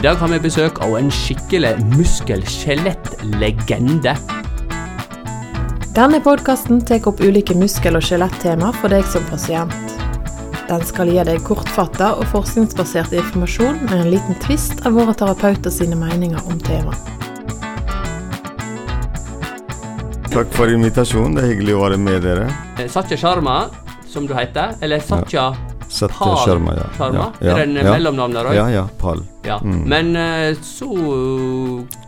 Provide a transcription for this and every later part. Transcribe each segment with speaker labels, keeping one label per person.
Speaker 1: I dag har vi besøk av en skikkelig muskel-skjelett-legende.
Speaker 2: Denne podkasten tar opp ulike muskel- og skjelettema for deg som pasient. Den skal gi deg kortfatta og forskningsbasert informasjon med en liten tvist av våre terapeuter sine meninger om temaet.
Speaker 3: Takk for invitasjonen. Det er hyggelig å være med dere.
Speaker 1: Eh, Satya Sharma, som du heter, eller Satya
Speaker 3: Satya
Speaker 1: Pal
Speaker 3: Sharma, ja.
Speaker 1: Sharma?
Speaker 3: Ja, ja,
Speaker 1: Er det en
Speaker 3: ja.
Speaker 1: mellomnavn der òg?
Speaker 3: Ja, ja. Pal.
Speaker 1: Ja.
Speaker 3: Mm.
Speaker 1: Men eh, så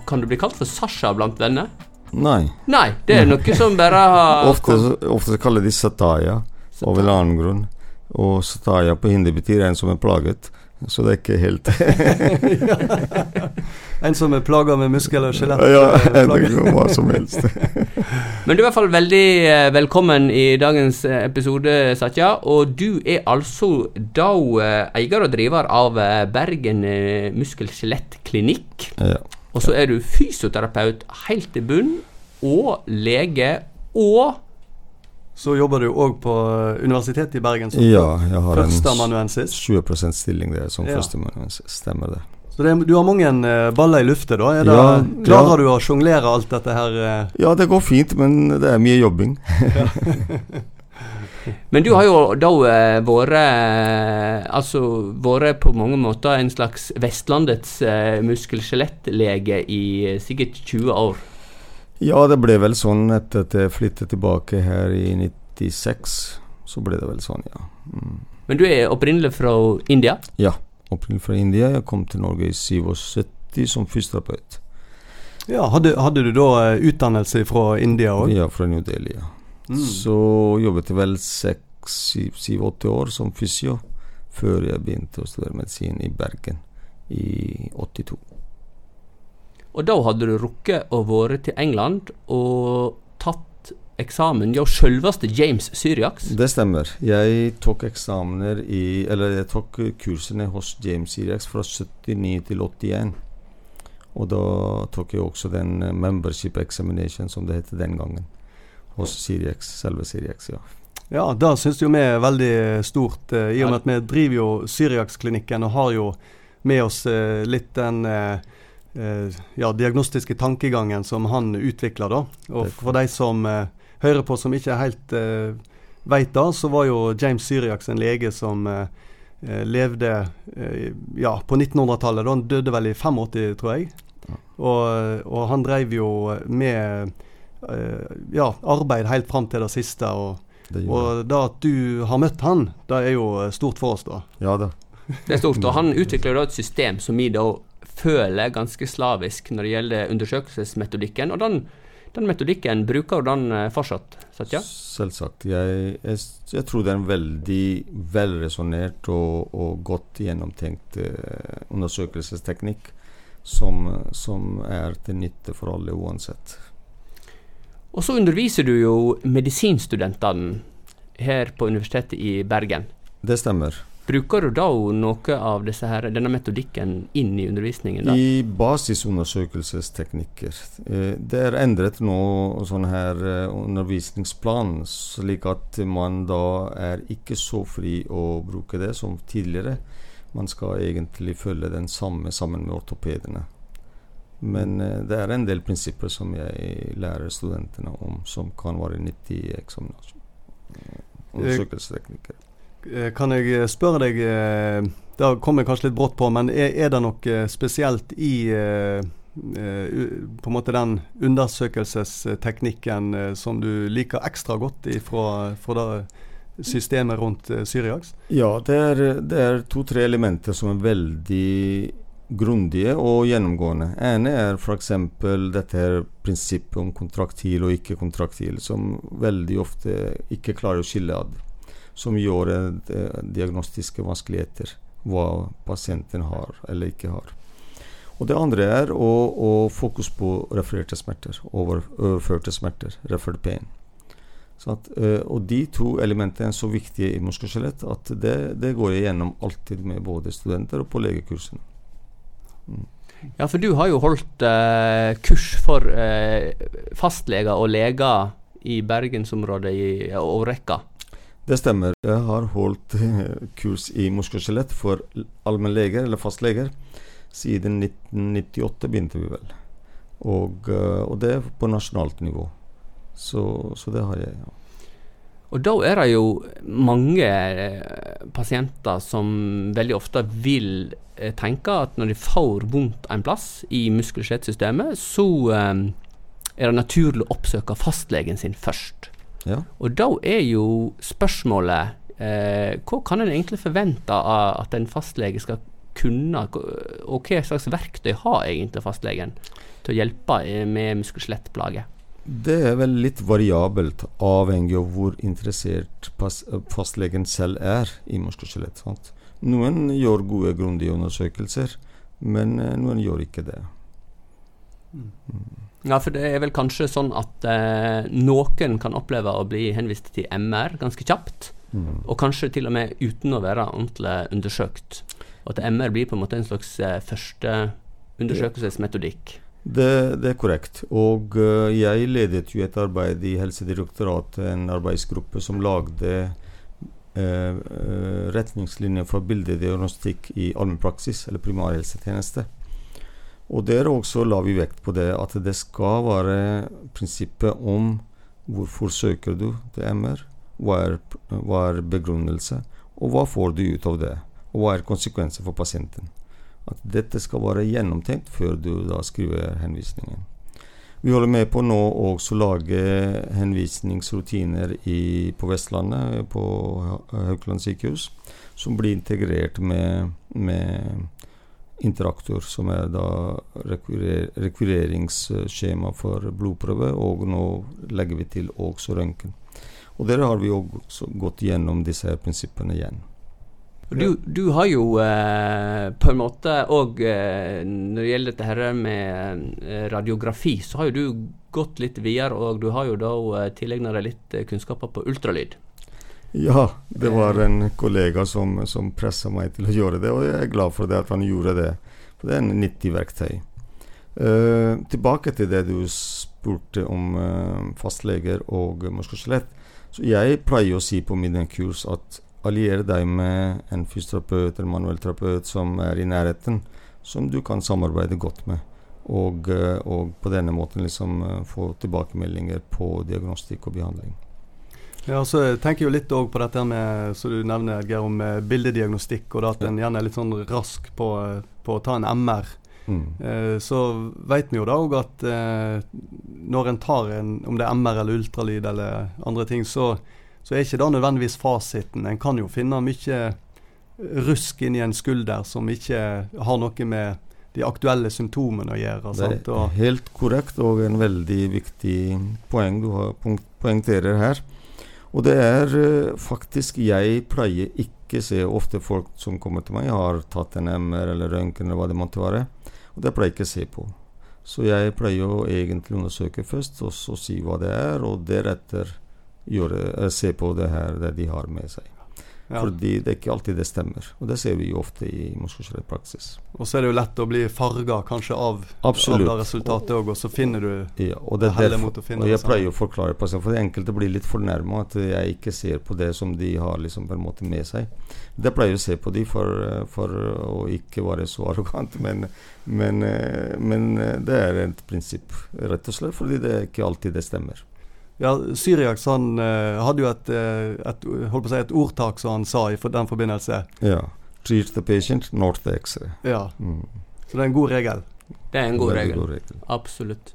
Speaker 1: kan du bli kalt for Sasha blant venner?
Speaker 3: Nei.
Speaker 1: Nei, det er noe som bare har
Speaker 3: Ofte, ofte kaller de Sataya av en annen grunn. Og Sataya på hindi betyr en som er plaget. Så det er ikke helt
Speaker 4: En som er plaga med muskel- og skjelett.
Speaker 3: Ja, det hva som helst.
Speaker 1: Men du er i hvert fall veldig eh, velkommen i dagens eh, episode, Satya. Og du er altså da eh, eier og driver av Bergen muskel-skjelettklinikk.
Speaker 3: Ja.
Speaker 1: Og så er du fysioterapeut helt til bunn, og lege, og
Speaker 4: Så jobber du òg på Universitetet i Bergen som
Speaker 3: ja, jeg har en
Speaker 4: førsteamanuensis.
Speaker 3: 20% stilling der som
Speaker 4: Ja.
Speaker 3: førsteamanuensis. Stemmer det.
Speaker 4: Så det, du har mange eh, baller i lufta, da? Er det,
Speaker 3: Ja,
Speaker 4: klarer
Speaker 3: ja.
Speaker 4: du å sjonglere alt dette her? eh?
Speaker 3: Ja, det går fint, men det er mye jobbing.
Speaker 1: Men du har jo da eh, vært Altså vært på mange måter en slags Vestlandets muskel-skjelettlege i sikkert 20 år.
Speaker 3: Ja, det ble vel sånn etter at jeg flyttet tilbake her i 96. Så ble det vel sånn, ja. Mm.
Speaker 1: Men du er opprinnelig fra India?
Speaker 3: Ja, opprinnelig fra India. Jeg kom til Norge i 77 som fysioterapeut.
Speaker 4: Ja, hadde, hadde du da eh, utdannelse fra India òg?
Speaker 3: Ja, fra New Delhi. Ja.
Speaker 4: Mm.
Speaker 3: Så jobbet jeg vel 6-7-8 år som fysio før jeg begynte å studere medisin i Bergen i 82.
Speaker 1: Og da hadde du rukket å være til England og tatt eksamen hos selveste James Syriax.
Speaker 3: Det stemmer. Jeg tok eksamener i Eller jeg tok kursene hos James Syriax fra 79 til 81. Og da tok jeg også den eh, membership examination, som det het den gangen. Hos Syriax, selve Syriax. ja.
Speaker 4: Ja, det syns jo vi er veldig stort, eh, i og med at vi driver jo Syriax-klinikken og har jo med oss eh, litt den eh, ja, diagnostiske tankegangen som han utvikler, da. Og for de som hører på som ikke helt uh, veit det, så var jo James Syriax en lege som eh, eh, levde uh, ja, på 1900-tallet. da Han døde vel i 85, tror jeg.
Speaker 3: Ja.
Speaker 4: Og, og han drev jo med uh, ja, arbeid helt fram til det siste. og
Speaker 3: Det
Speaker 4: og det at du har møtt han, det er jo eh, stort for oss, da.
Speaker 3: Ja da.
Speaker 1: Det er stort. Og han utvikler da et system som vi da føler ganske slavisk når det gjelder undersøkelsesmetodikken. Og den, den metodikken bruker du den eh, fortsatt, Satya?
Speaker 3: Selvsagt. Jeg, jeg, jeg tror det er en veldig velresonnert og, og godt gjennomtenkt eh, undersøkelsesteknikk som, som er til nytte for alle uansett.
Speaker 1: Og så underviser du jo medisinstudentene her på Universitetet i Bergen.
Speaker 3: Det stemmer.
Speaker 1: Bruker du da noe av disse her, denne metodikken inn i undervisningen? da?
Speaker 3: I basisundersøkelsesteknikker. Eh, det er endret nå sånn her eh, undervisningsplan, slik at man da er ikke så fri å bruke det som tidligere. Man skal egentlig følge den samme sammen med ortopedene. Men eh, det er en del prinsipper som jeg lærer studentene om, som kan være nyttig i eksaminasjon. Undersøkelsesteknikker.
Speaker 4: Eh, Kan jeg spørre deg, da kom jeg kanskje litt brått på, men er, er det noe spesielt i eh, eh, på en måte den undersøkelsesteknikken eh, som du liker ekstra godt ifra, fra det systemet rundt Syriaks?
Speaker 3: Ja, det er, er to-tre elementer som er veldig grundige og gjennomgående. ene er f.eks. dette her prinsippet om kontraktil og ikke-kontraktil, som veldig ofte ikke klarer å skille ad. Som gjør eh, diagnostiske vanskeligheter. Hva pasienten har eller ikke har. Og det andre er å, å fokus på refererte smerter. Over, overførte smerter. Referred pain. At, eh, og de to elementene er så viktige i muskelskjelett at det, det går jeg gjennom alltid med både studenter og på legekursene.
Speaker 1: Ja, for du har jo holdt eh, kurs for eh, fastleger og leger i bergensområdet i en årrekke.
Speaker 3: Det stemmer. Jeg har holdt eh, kurs i muskelskjelett for allmennleger eller fastleger Siden 1998 begynte vi vel. Og, eh, og det er på nasjonalt nivå. Så, så det har jeg. ja.
Speaker 1: Og da er det jo mange eh, pasienter som veldig ofte vil tenke at når de får vondt en plass i muskel-skjelettsystemet, så er det naturlig å oppsøke fastlegen sin først.
Speaker 3: Ja.
Speaker 1: Og da er jo spørsmålet eh, hva kan en egentlig forvente av at en fastlege skal kunne, og hva slags verktøy har egentlig fastlegen til å hjelpe eh, med muskel-skjelettplager?
Speaker 3: Det er vel litt variabelt, avhengig av hvor interessert fastlegen selv er i muskel-skjelett. Noen gjør gode, grundige undersøkelser, men eh, noen gjør ikke det.
Speaker 1: Ja, for det er vel kanskje sånn at eh, noen kan oppleve å bli henvist til MR ganske kjapt,
Speaker 3: Mm.
Speaker 1: og kanskje til og med uten å være ordentlig undersøkt. Og at MR blir på en måte en slags eh, første undersøkelsesmetodikk.
Speaker 3: Det, det er korrekt. Og uh, jeg ledet jo et arbeid i Helsedirektoratet, en arbeidsgruppe som lagde eh, retningslinjer for bildediagnostikk i allmennpraksis, eller primærhelsetjeneste. Og der også la vi vekt på det at det skal være prinsippet om hvorfor søker du til MR, hva er, hva er begrunnelse, og hva får du ut av det, og hva er konsekvenser for pasienten. At dette skal være gjennomtenkt før du da skriver henvisningen. Vi holder med på nå også å lage henvisningsrutiner i, på Vestlandet, på Ha- Haukeland sykehus, som blir integrert med, med Interaktor, som er da rekvirer, rekvireringsskjema for blodprøve, og nå legger vi til også røntgen. Og der har vi også gått gjennom disse her prinsippene igjen.
Speaker 1: Du, du har jo eh, på en måte òg eh, Når det gjelder dette her med eh, radiografi, så har jo du gått litt videre, og du har jo da eh, tilegna deg litt eh, kunnskaper på ultralyd.
Speaker 3: Ja, det var en kollega som, som pressa meg til å gjøre det, og jeg er glad for det at han gjorde det. For det er en nyttig verktøy. Uh, tilbake til det du spurte om uh, fastleger og muskelskjelett. Så jeg pleier å si på mine kurs at allier deg med en fysioterapeut eller manuellterapeut som er i nærheten, som du kan samarbeide godt med. Og, eh, og på denne måten liksom eh, få tilbakemeldinger på diagnostikk og behandling.
Speaker 4: Ja, så tenker jeg jo litt på dette med, som du nevner, Edgar, om eh, bildediagnostikk, og at en gjerne er litt sånn rask på, eh, på å ta en MR.
Speaker 3: Mm.
Speaker 4: Eh, så vet vi jo da òg at eh, når en tar en, om det er MR eller ultralyd eller andre ting, så, så er ikke det nødvendigvis fasiten. En kan jo finne mye rusk inni en skulder som ikke har noe med de aktuelle symptomene å gjøre.
Speaker 3: Det
Speaker 4: Sant?
Speaker 3: er
Speaker 4: Og,
Speaker 3: helt korrekt og en veldig viktig poeng du har poengterer her. Og det er eh, faktisk Jeg pleier ikke se ofte folk som kommer til meg, har tatt en MR eller røntgen eller hva det måtte være. Og det pleier jeg ikke å se på. Så jeg pleier å egentlig undersøke først, og så si hva det er, og deretter gjøre, eh, se på det her det de har med seg.
Speaker 4: Ja.
Speaker 3: Fordi det er ikke alltid det stemmer. Og det ser vi jo ofte i muskelskjelettpraksis.
Speaker 4: og så er det jo lett å bli farga kanskje av, av det resultatet òg, og så finner du
Speaker 3: Ja, og det det
Speaker 4: heller mot å finne
Speaker 3: Og jeg pleier å forklare pasienten, for enkelte blir litt fornærma at jeg ikke ser på det som de har liksom på en måte med seg. Det pleier jeg å se på de for, for å ikke være så arrogant, men, men, eh, men eh, det er et prinsipp, rett og slett, fordi det er ikke alltid det stemmer.
Speaker 4: Ja, Syriak han eh, hadde jo et, eh, et, holdt på å si, et ordtak som han sa i for den forbindelse.
Speaker 3: Ja. Treat the patient, not the X-ray.
Speaker 4: Ja,
Speaker 3: Mm.
Speaker 4: Så det er en god regel.
Speaker 1: Det er en god regel.
Speaker 3: god regel.
Speaker 1: Absolutt.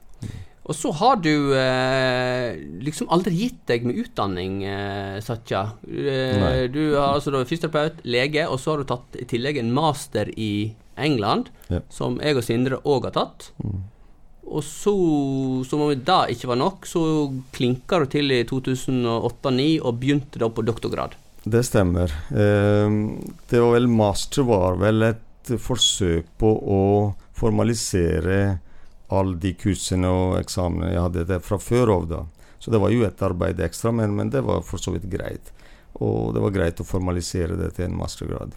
Speaker 1: Og så har du eh, liksom aldri gitt deg med utdanning, eh, Satya. Eh, du er altså da fysioterapeut, lege, og så har du tatt i tillegg en master i England,
Speaker 3: Ja.
Speaker 1: som jeg og Sindre òg har tatt.
Speaker 3: Mm.
Speaker 1: Og så, som om det ikke var nok, så klinka du til i 2008-2009 og begynte da på doktorgrad.
Speaker 3: Det stemmer. Ehm, det var vel Master var vel et forsøk på å formalisere alle de kursene og eksamene jeg hadde der fra før av. da. Så det var jo et arbeid ekstra, men, men det var for så vidt greit. Og det var greit å formalisere det til en mastergrad.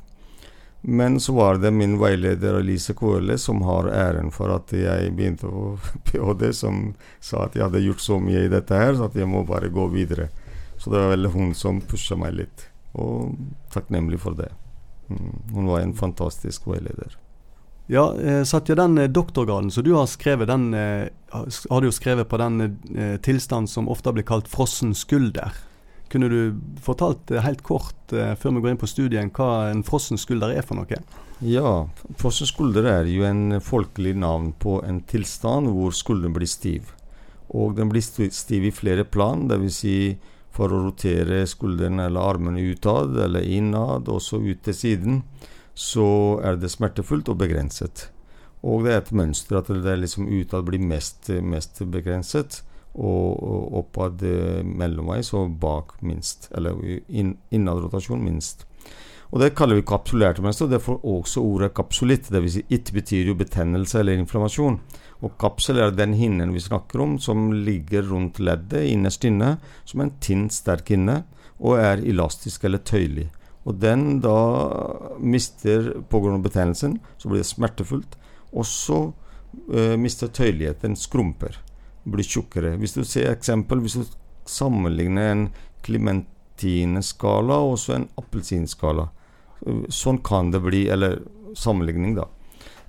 Speaker 3: Men så var det min veileder Elise Kvøle som har æren for at jeg begynte på ph.d., som sa at jeg hadde gjort så mye i dette her, så at jeg må bare gå videre. Så det var vel hun som pusha meg litt, og takknemlig for det. Mm. Hun var en fantastisk veileder.
Speaker 4: Ja, eh, Satya, den eh, doktorgraden som du har skrevet, den eh, har du jo skrevet på den tilstand som ofte blir kalt frossen skulder. Kunne du fortalt eh, helt kort eh, før vi går inn på studien, hva en frossen skulder er for noe?
Speaker 3: Ja, frossen skulder er jo en folkelig navn på en tilstand hvor skulderen blir stiv. Og den blir stiv i flere plan, dvs. Si for å rotere skulderen eller armene utad eller innad, og så ut til siden så er det smertefullt og begrenset. Og det er et mønster at det liksom utad blir mest, mest begrenset, og, oppad mellomvei, mellomveis og bak minst. Eller innad rotasjon minst. Og Det kaller vi kapsulert mønster. og Derfor også ordet kapsulitt. Dvs. Si, it betyr jo betennelse eller inflammasjon. Og kapsel er den hinnen vi snakker om, som ligger rundt leddet innerst inne, som en tynn, sterk hinne, og er elastisk eller tøyelig. Og den da mister pga. betennelsen, så blir det smertefullt. Og så eh, mister tøyeligheten, skrumper, blir tjukkere. Hvis du ser eksempel, hvis du sammenligner en klementineskala og en appelsinskala, sånn kan det bli, eller sammenligning, da,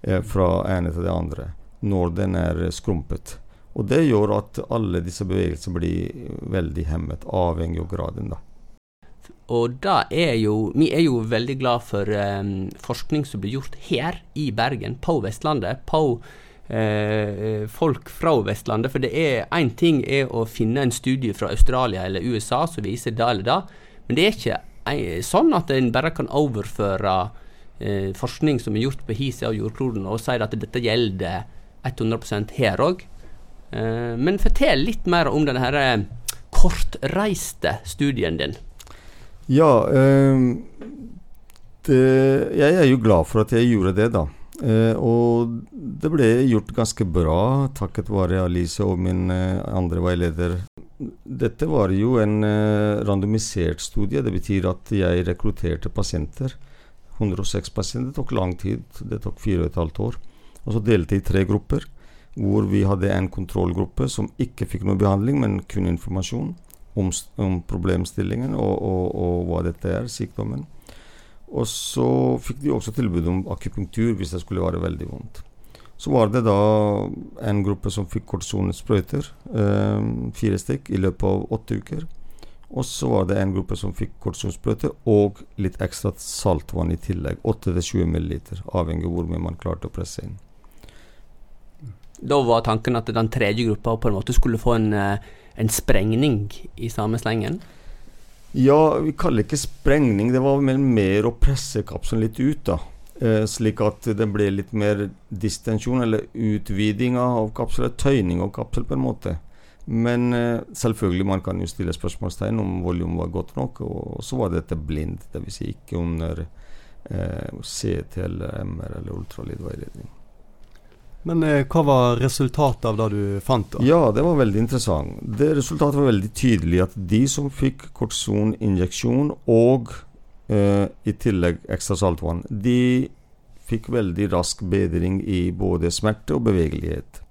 Speaker 3: uh, fra ene til det andre, når den er skrumpet. Og det gjør at alle disse bevegelsene blir veldig hemmet, avhengig av graden, da.
Speaker 1: Og da er jo Vi er jo veldig glad for um, forskning som blir gjort her i Bergen, på Vestlandet. På uh, folk fra Vestlandet. For det er én ting er å finne en studie fra Australia eller USA som viser det eller det, men det er ikke sånn at en bare kan overføre eh, forskning som er gjort på hi side av jordkloden, og si at dette gjelder 100 her òg. Eh, men fortell litt mer om denne her kortreiste studien din.
Speaker 3: Ja, eh, det, jeg er jo glad for at jeg gjorde det, da. Eh, og det ble gjort ganske bra takket være Alice og min eh, andre veileder. Dette var jo en eh, randomisert studie. Det betyr at jeg rekrutterte pasienter. 106 pasienter. Det tok lang tid. Det tok fire og et halvt år. Og så delte jeg i tre grupper, hvor vi hadde en kontrollgruppe som ikke fikk noe behandling, men kun informasjon om, om problemstillingen og, og, og, hva dette er, sykdommen. Og så fikk de også tilbud om akupunktur hvis det skulle være veldig vondt. Så var det da en gruppe som fikk kortisonsprøyter, eh, fire stykk, i løpet av åtte uker. Og så var det en gruppe som fikk kortisonsprøyter og litt ekstra saltvann i tillegg. 8-20 ml, avhengig av hvor mye man klarte å presse inn.
Speaker 1: Da var tanken at den tredje gruppa på en måte skulle få en eh, en sprengning i samme slengen?
Speaker 3: Ja, vi kaller det ikke sprengning. Det var mer å presse kapselen litt ut. da. Eh, slik at det ble litt mer distensjon, eller utviding av kapselen. Tøyning av kapsel, på en måte. Men eh, selvfølgelig, man kan jo stille spørsmålstegn om volum var godt nok. Og så var dette blind, dvs. Si ikke under eh, CT eller MR eller ultralydveiledning.
Speaker 4: Men eh, hva var resultatet av det du fant? da?
Speaker 3: Ja, det var veldig interessant. Det Resultatet var veldig tydelig. At de som fikk kortisoninjeksjon og eh, i tillegg ekstra saltvann, de fikk veldig rask bedring i både smerte og bevegelighet.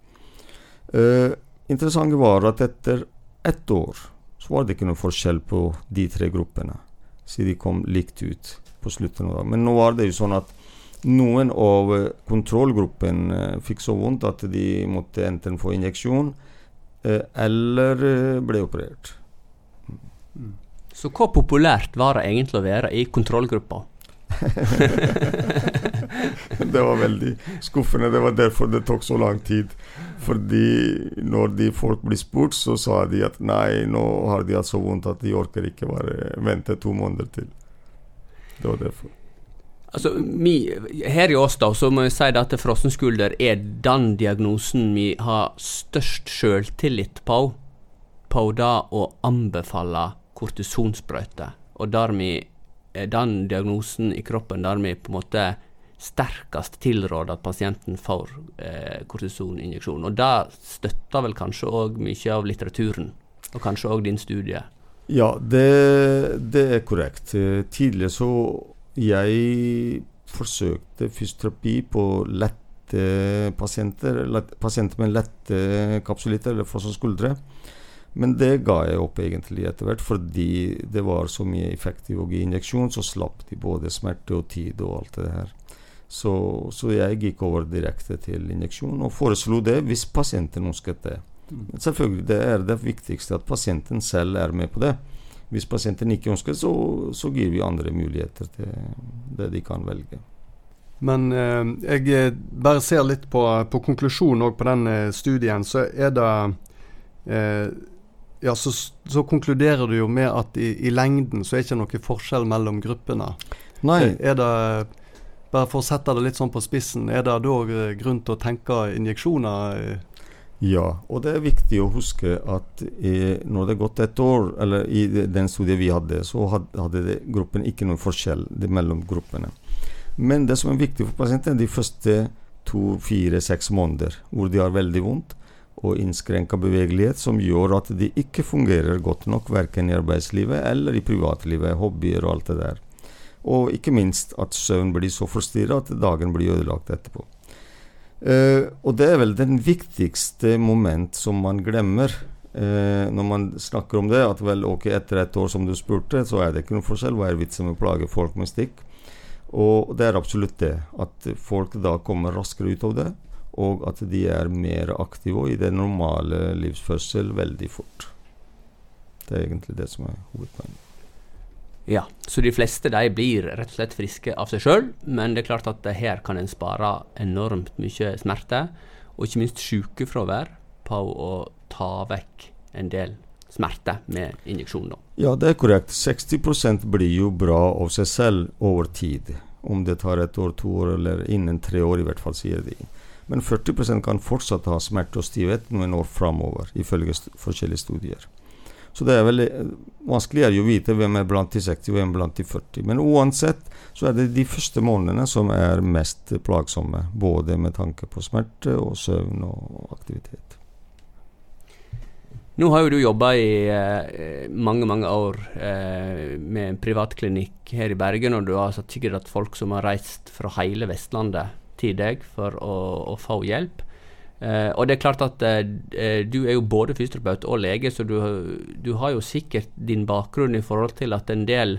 Speaker 3: Eh, interessant var at etter ett år så var det ikke noe forskjell på de tre gruppene. siden de kom likt ut på slutten av dagen. Men nå var det jo sånn at noen av kontrollgruppen eh, fikk så vondt at de måtte enten få injeksjon eh, eller eh, ble operert.
Speaker 1: Mm. Så hvor populært var det egentlig å være i kontrollgruppa?
Speaker 3: det var veldig skuffende. Det var derfor det tok så lang tid. Fordi når de folk blir spurt, så sa de at nei, nå har de hatt så vondt at de orker ikke bare vente to måneder til. Det var derfor.
Speaker 1: Altså, mi, her i oss da, så må jeg si at frossenskulder er den diagnosen vi har størst sjøltillit på, på det å anbefale kortisonsprøyte. Og dermed er den diagnosen i kroppen der vi på en måte sterkest tilråder at pasienten får eh, kortisoninjeksjon. Og det støtter vel kanskje òg mye av litteraturen, og kanskje òg din studie?
Speaker 3: Ja, det, det er korrekt. Tidligere så jeg forsøkte fysioterapi på lette pasienter, lett, pasienter med lette kapsulitter eller frossende skuldre. Men det ga jeg opp egentlig etter hvert, fordi det var så mye effektiv gi injeksjon, så slapp de både smerte og tid og alt det her. Så, så, jeg gikk over direkte til injeksjon og foreslo det hvis pasienten ønsket det. Mm. selvfølgelig, det er det viktigste at pasienten selv er med på det. Hvis pasienten ikke ønsker, så, så gir vi andre muligheter til det de kan velge.
Speaker 4: Men eh, jeg eh, bare ser litt på, på konklusjonen på den eh, studien. Så er det eh, Ja, så, så, konkluderer du jo med at i, i, lengden så er det ikke noe forskjell mellom gruppene.
Speaker 3: Nei.
Speaker 4: Er det bare for å sette det litt sånn på spissen, er det da eh, grunn til å tenke injeksjoner?
Speaker 3: Ja, og det er viktig å huske at eh, når det er gått et år, eller i den studien vi hadde, så hadde gruppen ikke noen forskjell mellom gruppene. Men det som er viktig for pasienten, er de første to, fire, seks måneder hvor de har veldig vondt og innskrenka bevegelighet, som gjør at de ikke fungerer godt nok verken i arbeidslivet eller i privatlivet, hobbyer og alt det der. Og ikke minst at søvn blir så forstyrra at dagen blir ødelagt etterpå. Uh, og det er vel den viktigste moment som man glemmer uh, når man snakker om det. At vel, ok, etter et år som du spurte, så er det ikke noen forskjell. Hva er vitsen med å plage folk med stikk? Og det er absolutt det. At folk da kommer raskere ut av det. Og at de er mer aktive i det normale livsførsel veldig fort. Det er egentlig det som er hovedpoenget.
Speaker 1: Ja, så de fleste de blir rett og slett friske av seg sjøl, men det er klart at her kan en spare enormt mye smerte, og ikke minst sykefravær, på å ta vekk en del smerte med injeksjon.
Speaker 3: Ja, det er korrekt. 60% blir jo bra av seg selv over tid. Om det tar et år, to år eller innen tre år, i hvert fall, sier de. Men 40% kan fortsatt ha smerte og stivhet noen år framover, ifølge st forskjellige studier. Så det er veldig vanskeligere å vite hvem er blant de 60 og hvem er blant de 40. Men uansett så er det de første månedene som er mest plagsomme. Både med tanke på smerte og søvn og aktivitet.
Speaker 1: Nå har jo du jobba i eh, mange mange år eh, med en privatklinikk her i Bergen, og du har sikkert hatt folk som har reist fra hele Vestlandet til deg for å, å få hjelp. Uh, og det er klart at uh, du er jo både fysioterapeut og lege, så du, du, har jo sikkert din bakgrunn i forhold til at en del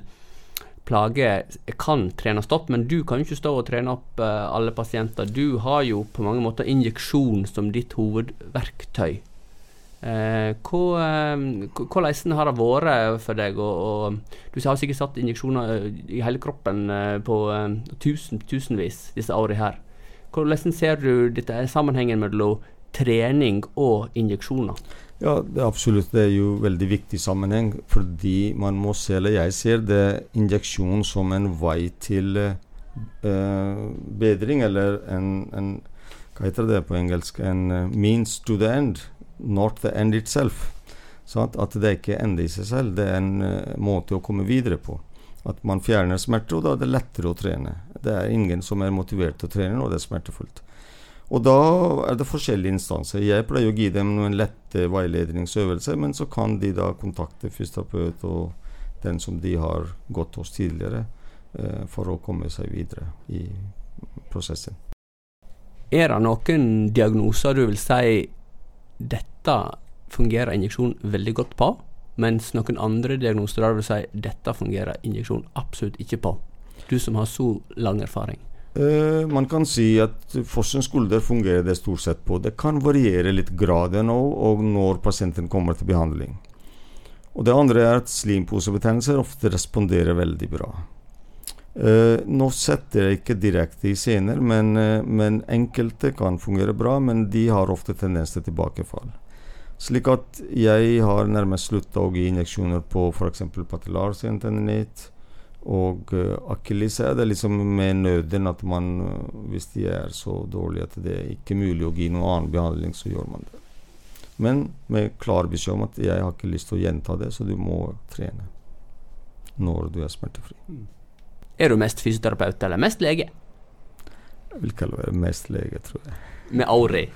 Speaker 1: plager kan trenes opp, men du kan jo ikke stå og trene opp uh, alle pasienter. Du har jo på mange måter injeksjon som ditt hovedverktøy. hvordan har det vært for deg? Og, og, du har sikkert satt injeksjoner i hele kroppen på tusen, tusenvis disse årene her. Hvordan ser du dette sammenhengen mellom trening og injeksjoner?
Speaker 3: Ja, det absolutt. Det er jo veldig viktig sammenheng. Fordi man må se, eller jeg ser det injeksjon som en vei til uh, bedring, eller en, en, Hva heter det på engelsk? En uh, means to the end, not the end itself. Sånn at det ikke ender ende i seg selv. Det er en uh, måte å komme videre på. At man fjerner smerte, og da er det lettere å trene. Det er ingen som er motivert til å trene når det er smertefullt. Og da er det forskjellige instanser. Jeg pleier å gi dem noen lette veiledningsøvelser, men så kan de da kontakte fysioterapeut og den som de har gått hos tidligere, eh, for å komme seg videre i prosessen.
Speaker 1: Er det noen diagnoser du vil si dette fungerer injeksjon veldig godt på? Mens noen andre diagnoser der vil si dette fungerer injeksjon absolutt ikke på. Du som har så lang erfaring.
Speaker 3: Uh, man kan si at forskningsskulder fungerer det stort sett på. Det kan variere litt graden og, og når pasienten kommer til behandling. Og Det andre er at slimposebetennelser ofte responderer veldig bra. Uh, nå setter jeg ikke direkte i scener, men, uh, men, enkelte kan fungere bra, men de har ofte tendens til tilbakefall. Slik at jeg har nærmest slutta å gi injeksjoner på f.eks. patellarsentennitt og uh, akilles. Er det liksom med nøden at man, uh, hvis de er så dårlige at det er ikke mulig å gi noen annen behandling, så gjør man det. Men med klar beskjed om at jeg har ikke lyst til å gjenta det, så du må trene når du er smertefri. Mm.
Speaker 1: Er du mest fysioterapeut eller mest lege?
Speaker 3: Jeg vil kalle det mest lege, tror jeg.
Speaker 1: Med Auri.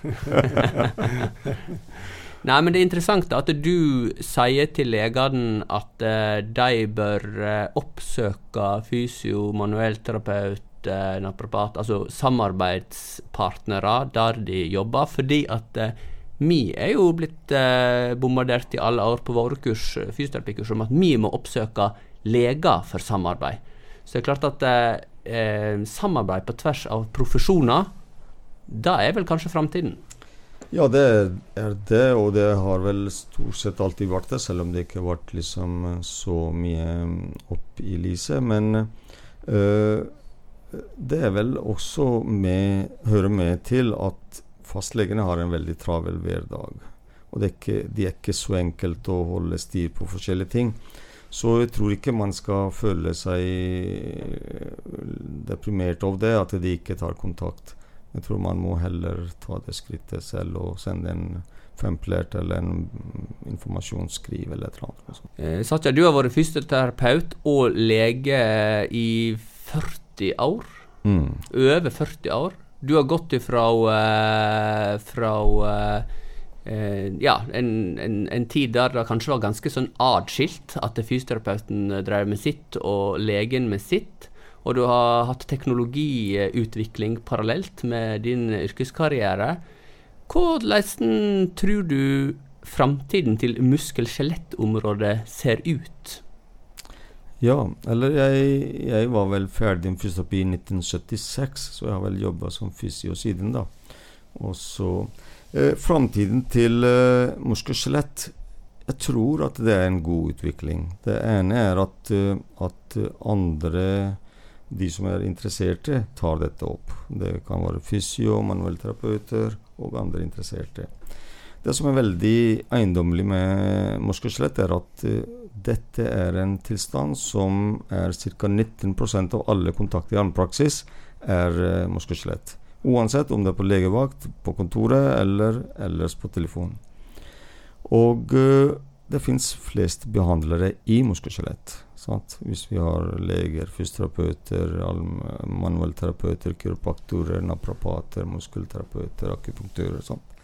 Speaker 1: Nei, men det er interessant at du sier til legene at uh, de bør uh, oppsøke fysio, manuellterapeut, uh, naprapat, altså samarbeidspartnere der de jobber, fordi at vi er jo blitt bombardert i alle år på våre kurs, fysioterapikurs om at vi må oppsøke leger for samarbeid. Så det er klart at eh, samarbeid på tvers av profesjoner, det er vel kanskje framtiden?
Speaker 3: Ja, det er det, og det har vel stort sett alltid vært det, selv om det ikke har vært liksom så mye opp i lyset. Men øh, det er vel også med, hører med til at fastlegene har en veldig travel hverdag. Og det er ikke, de er ikke så enkelt å holde styr på forskjellige ting. Så jeg tror ikke man skal føle seg deprimert av det, at de ikke tar kontakt. Jeg tror man må heller ta det skrittet selv og sende en femplert eller en informasjonsskriv eller et eller annet.
Speaker 1: Eh, Satya, du har vært fysioterapeut og lege i 40 år.
Speaker 3: Mm.
Speaker 1: Over 40 år. Du har gått ifra uh, fra uh, ja, en, en, en, tid der det kanskje var ganske sånn adskilt, at fysioterapeuten drev med sitt og legen med sitt. Og du har hatt teknologiutvikling parallelt med din yrkeskarriere. Hvordan tror du framtiden til muskel-skjelettområdet ser ut?
Speaker 3: Ja, eller jeg, jeg var vel ferdig med fysioterapi i 1976, så jeg har vel jobba som fysio siden da. Og så eh, Framtiden til eh, muskel-skjelett Jeg tror at det er en god utvikling. Det ene er at, uh, at andre de som er interesserte, tar dette opp. Det kan være fysio, manuellterapeuter og andre interesserte. Det som er veldig eiendommelig med muskelskjelett, er at uh, dette er en tilstand som er ca. 19% av alle kontakter i armpraksis er uh, muskelskjelett. Uansett om det er på legevakt, på kontoret eller ellers på telefon. Og uh, det fins flest behandlere i muskelskjelett. Sant? Hvis vi har leger, fysioterapeuter, manuellterapeuter, kiropraktorer, naprapater, muskelterapeuter, akupunktører og sånt.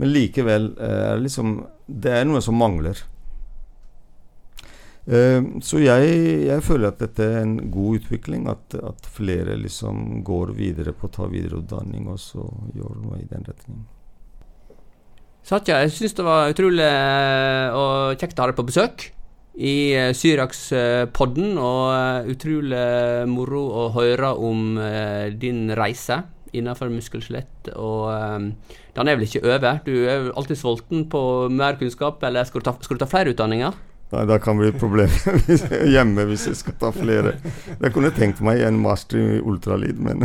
Speaker 3: Men likevel eh, er liksom, det er noe som mangler. Uh, så jeg, jeg, føler at dette er en god utvikling. At, at flere liksom går videre på å ta videreutdanning og så gjør noe i den retningen.
Speaker 1: Satya, jeg syns det var utrolig uh, og kjekt å ha deg på besøk i uh, Syriakspodden. Og utrolig moro å høre om din reise innenfor muskel-skjelett. Og den er vel ikke over? Du er alltid sulten på mer kunnskap, eller skal du ta, skal du ta flere utdanninger?
Speaker 3: Nei, det kan bli problem hjemme hvis jeg skal ta flere. Jeg kunne tenkt meg en master i ultralyd, men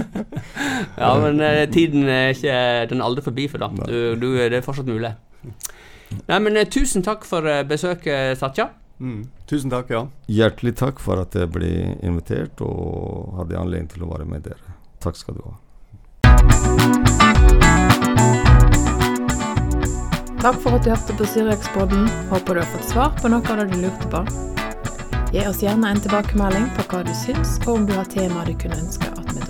Speaker 1: Ja, men eh, tiden er ikke Den er aldri forbi for deg. Du, du, det er fortsatt mulig. Nei, men eh, tusen takk for eh, besøket, Satya.
Speaker 4: Mm. Tusen takk, ja.
Speaker 3: Hjertelig takk for at jeg ble invitert og hadde anledning til å være med dere. Takk skal du ha.
Speaker 2: Takk for at du hørte på Syriakspodden. Håper du har fått svar på noe av det du lurte på. Gi oss gjerne en tilbakemelding på hva du syns, og om du har temaer du kunne ønske at vi.